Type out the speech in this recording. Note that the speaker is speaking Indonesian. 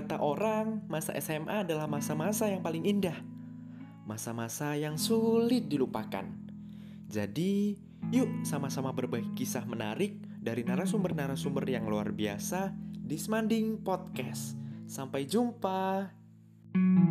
Kata orang, masa SMA adalah masa-masa yang paling indah. Masa-masa yang sulit dilupakan. Jadi, yuk sama-sama berbagi kisah menarik dari narasumber-narasumber yang luar biasa di Smanding Podcast. Sampai jumpa. thank you